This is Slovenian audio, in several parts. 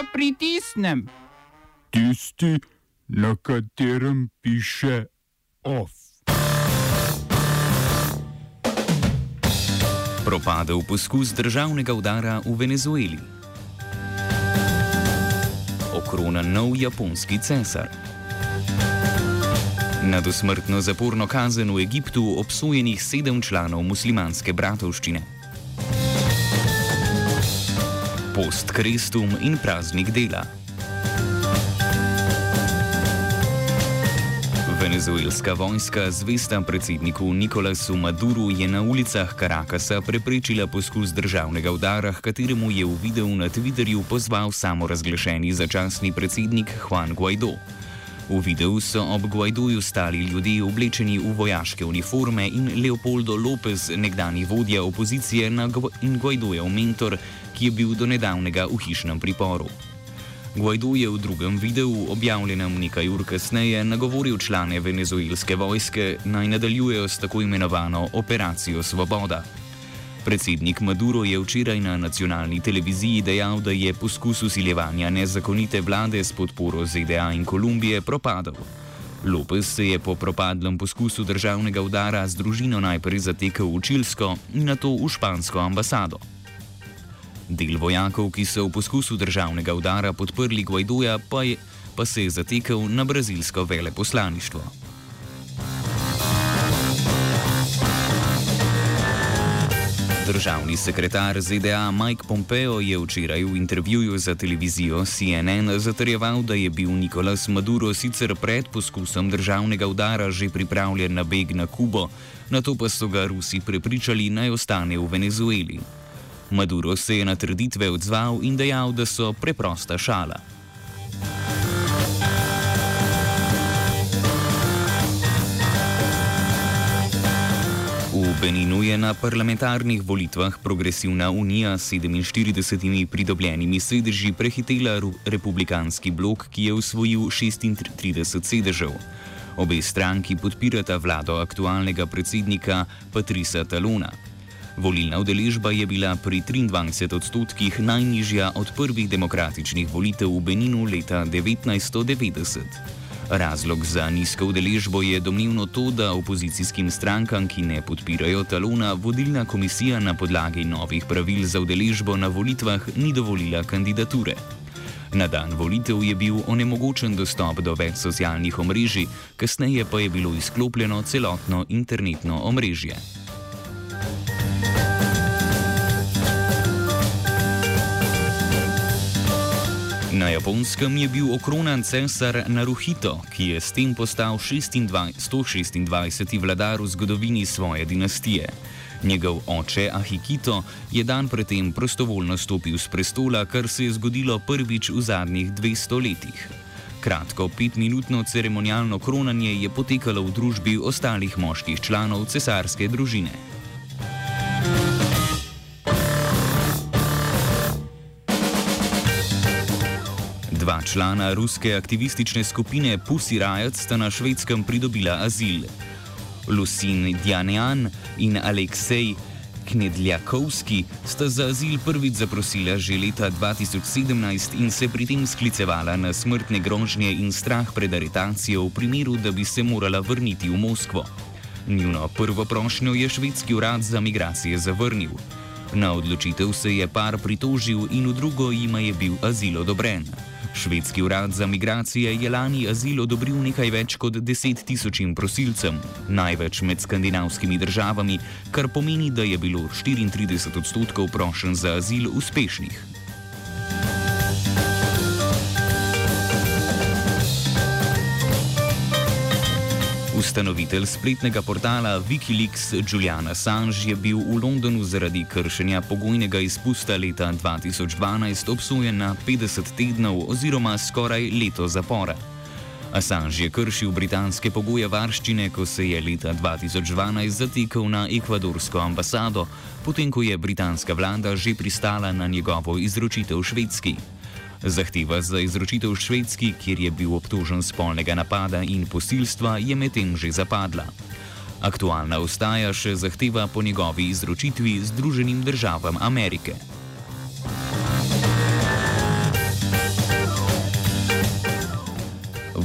pa pritisnem? Tisti, na katerem piše OF. Propadel poskus državnega udara v Venezueli. Okrona nov japonski cesar. Na dosmrtno zaporno kazen v Egiptu obsojenih sedem članov muslimanske bratovščine. Post Krestum in praznik dela. Venezuelska vojska, zvesta predsedniku Nikolasu Maduru, je na ulicah Karakasa preprečila poskus državnega udara, kateremu je v videu na Twitterju pozval samorazglašeni začasni predsednik Juan Guaido. V videu so ob Guaidoju stali ljudje oblečeni v vojaške uniforme in Leopoldo López, nekdani vodja opozicije in Guaidojev mentor, ki je bil do nedavnega v hišnem priporu. Guaido je v drugem videu, objavljenem nekaj ur kasneje, nagovoril člane venezuelske vojske naj nadaljujejo s tako imenovano Operacijo Svoboda. Predsednik Maduro je včeraj na nacionalni televiziji dejal, da je poskus usiljevanja nezakonite vlade s podporo ZDA in Kolumbije propadel. Lopez se je po propadlem poskusu državnega udara z družino najprej zatekel v Čilsko in nato v špansko ambasado. Del vojakov, ki so v poskusu državnega udara podprli Guaidoja, pa, je, pa se je zatekel na brazilsko veleposlaništvo. Državni sekretar ZDA Mike Pompeo je včeraj v intervjuju za televizijo CNN zatrjeval, da je bil Nikolas Maduro sicer pred poskusom državnega udara že pripravljen na beg na Kubo, na to pa so ga Rusi prepričali naj ostane v Venezueli. Maduro se je na trditve odzval in dejal, da so preprosta šala. V Beninu je na parlamentarnih volitvah Progresivna unija s 47 pridobljenimi sedeži prehitela republikanski blok, ki je usvojil 36 sedežev. Obe stranki podpirata vlado aktualnega predsednika Patrisa Talona. Volilna udeležba je bila pri 23 odstotkih najnižja od prvih demokratičnih volitev v Beninu leta 1990. Razlog za nizko udeležbo je domnevno to, da opozicijskim strankam, ki ne podpirajo talona, vodilna komisija na podlagi novih pravil za udeležbo na volitvah ni dovolila kandidature. Na dan volitev je bil onemogočen dostop do več socialnih omrežij, kasneje pa je bilo izklopljeno celotno internetno omrežje. Na japonskem je bil okronan cesar Naruhito, ki je s tem postal 126. vladar v zgodovini svoje dinastije. Njegov oče Ahikito je dan predtem prostovoljno stopil z prestola, kar se je zgodilo prvič v zadnjih 200 letih. Kratko petminutno ceremonialno kronanje je potekalo v družbi ostalih moških članov cesarske družine. Dva člana ruske aktivistične skupine Pussy Riot sta na švedskem pridobila azil. Lusin Djanjan in Aleksej Knedljakovski sta za azil prvič zaprosila že leta 2017 in se pri tem sklicevala na smrtne grožnje in strah pred aretacijo v primeru, da bi se morala vrniti v Moskvo. Njuno prvo prošnjo je švedski urad za migracije zavrnil. Na odločitev se je par pritožil in v drugo jima je bil azil odobren. Švedski urad za migracije je lani azil odobril nekaj več kot 10 tisočim prosilcem, največ med skandinavskimi državami, kar pomeni, da je bilo 34 odstotkov prošen za azil uspešnih. Ustanovitelj spletnega portala Wikileaks Julian Assange je bil v Londonu zaradi kršenja pogojnega izpusta leta 2012 obsojen na 50 tednov oziroma skoraj leto zapora. Assange je kršil britanske pogoje varščine, ko se je leta 2012 zatikal na ekvadorsko ambasado, potem ko je britanska vlada že pristala na njegovo izročitev švedski. Zahteva za izročitev Švedski, kjer je bil obtožen spolnega napada in posilstva, je medtem že zapadla. Aktualna ostaja še zahteva po njegovi izročitvi Združenim državam Amerike.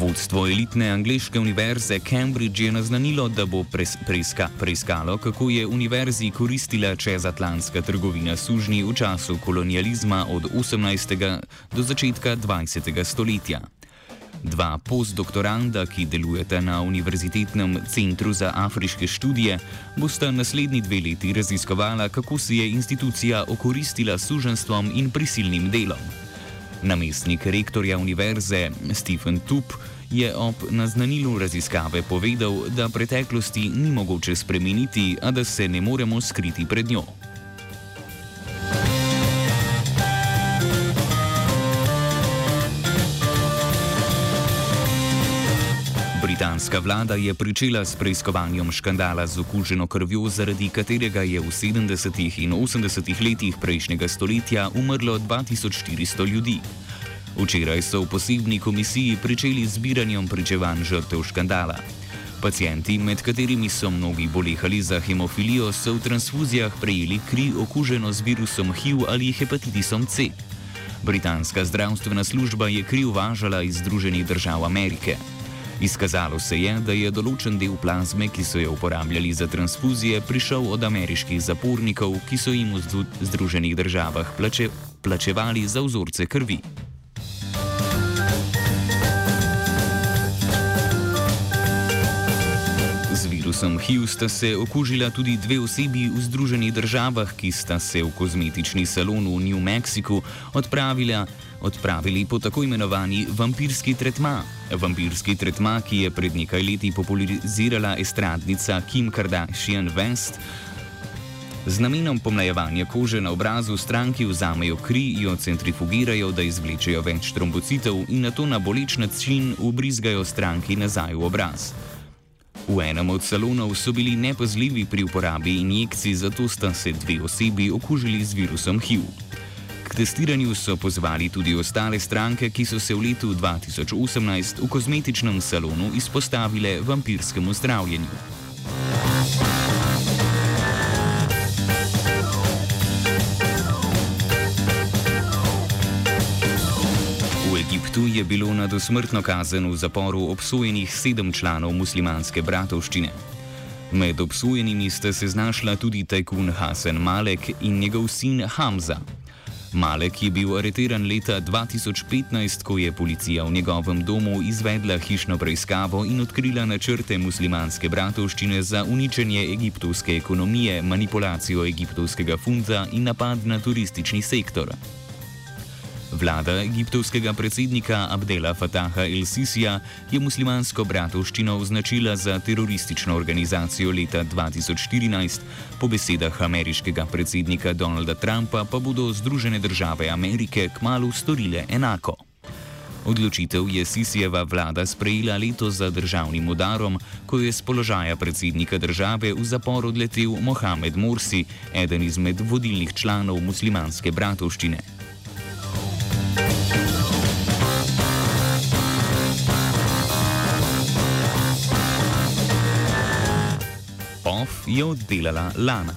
Vodstvo elitne angleške univerze Cambridge je naznanilo, da bo preiska preiskalo, kako je univerzi koristila čezatlantska trgovina sužnji v času kolonializma od 18. do začetka 20. stoletja. Dva postdoktoranda, ki delujeta na Univerzitetnem centru za afriške študije, bosta naslednji dve leti raziskovala, kako se je institucija okoristila suženstvom in prisilnim delom. Namestnik rektorja univerze Stephen Tup je ob naznanilu raziskave povedal, da preteklosti ni mogoče spremeniti, a da se ne moremo skriti pred njo. Britanska vlada je pričela s preiskovanjem škandala z okuženo krvjo, zaradi katerega je v 70. in 80. letih prejšnjega stoletja umrlo 2400 ljudi. Včeraj so v posebni komisiji pričeli z zbiranjem pričevanj žrtev škandala. Pacijenti, med katerimi so mnogi bolehali za hemofilijo, so v transfuzijah prejeli kri okuženo z virusom HIV ali hepatitisom C. Britanska zdravstvena služba je kri uvažala iz Združenih držav Amerike. Izkazalo se je, da je določen del plazme, ki so jo uporabljali za transfuzije, prišel od ameriških zapornikov, ki so jim v Združenih državah plače, plačevali za vzorce krvi. Virusom HIV sta se okužila tudi dve osebi v Združenih državah, ki sta se v kozmetični salon v New Mexico odpravili po tako imenovani vampirski tretma. Vampirski tretma, ki je pred nekaj leti popularizirala estradnica Kim Kardashian West. Z namenom pomlajevanja kože na obrazu stranki vzamejo kri, jo centrifugirajo, da izvlečejo več trombocitov in na to na boleč način ubrizgajo stranki nazaj v obraz. V enem od salonov so bili nepazljivi pri uporabi injekcij, zato sta se dve osebi okužili z virusom HIV. K testiranju so pozvali tudi ostale stranke, ki so se v letu 2018 v kozmetičnem salonu izpostavile vampirskemu zdravljenju. Egiptu je bilo na dosmrtno kazen v zaporu obsojenih sedem članov muslimanske bratovščine. Med obsojenimi sta se znašla tudi tajkun Hasan Malek in njegov sin Hamza. Malek je bil areteran leta 2015, ko je policija v njegovem domu izvedla hišno preiskavo in odkrila načrte muslimanske bratovščine za uničenje egiptovske ekonomije, manipulacijo egiptovskega funta in napad na turistični sektor. Vlada egiptovskega predsednika Abdela Fataha el-Sisija je muslimansko bratovščino označila za teroristično organizacijo leta 2014, po besedah ameriškega predsednika Donalda Trumpa pa bodo Združene države Amerike kmalo storile enako. Odločitev je Sisijeva vlada sprejela leto za državnim udarom, ko je z položaja predsednika države v zapor odletel Mohamed Morsi, eden izmed vodilnih članov muslimanske bratovščine. Je oddelala Lana.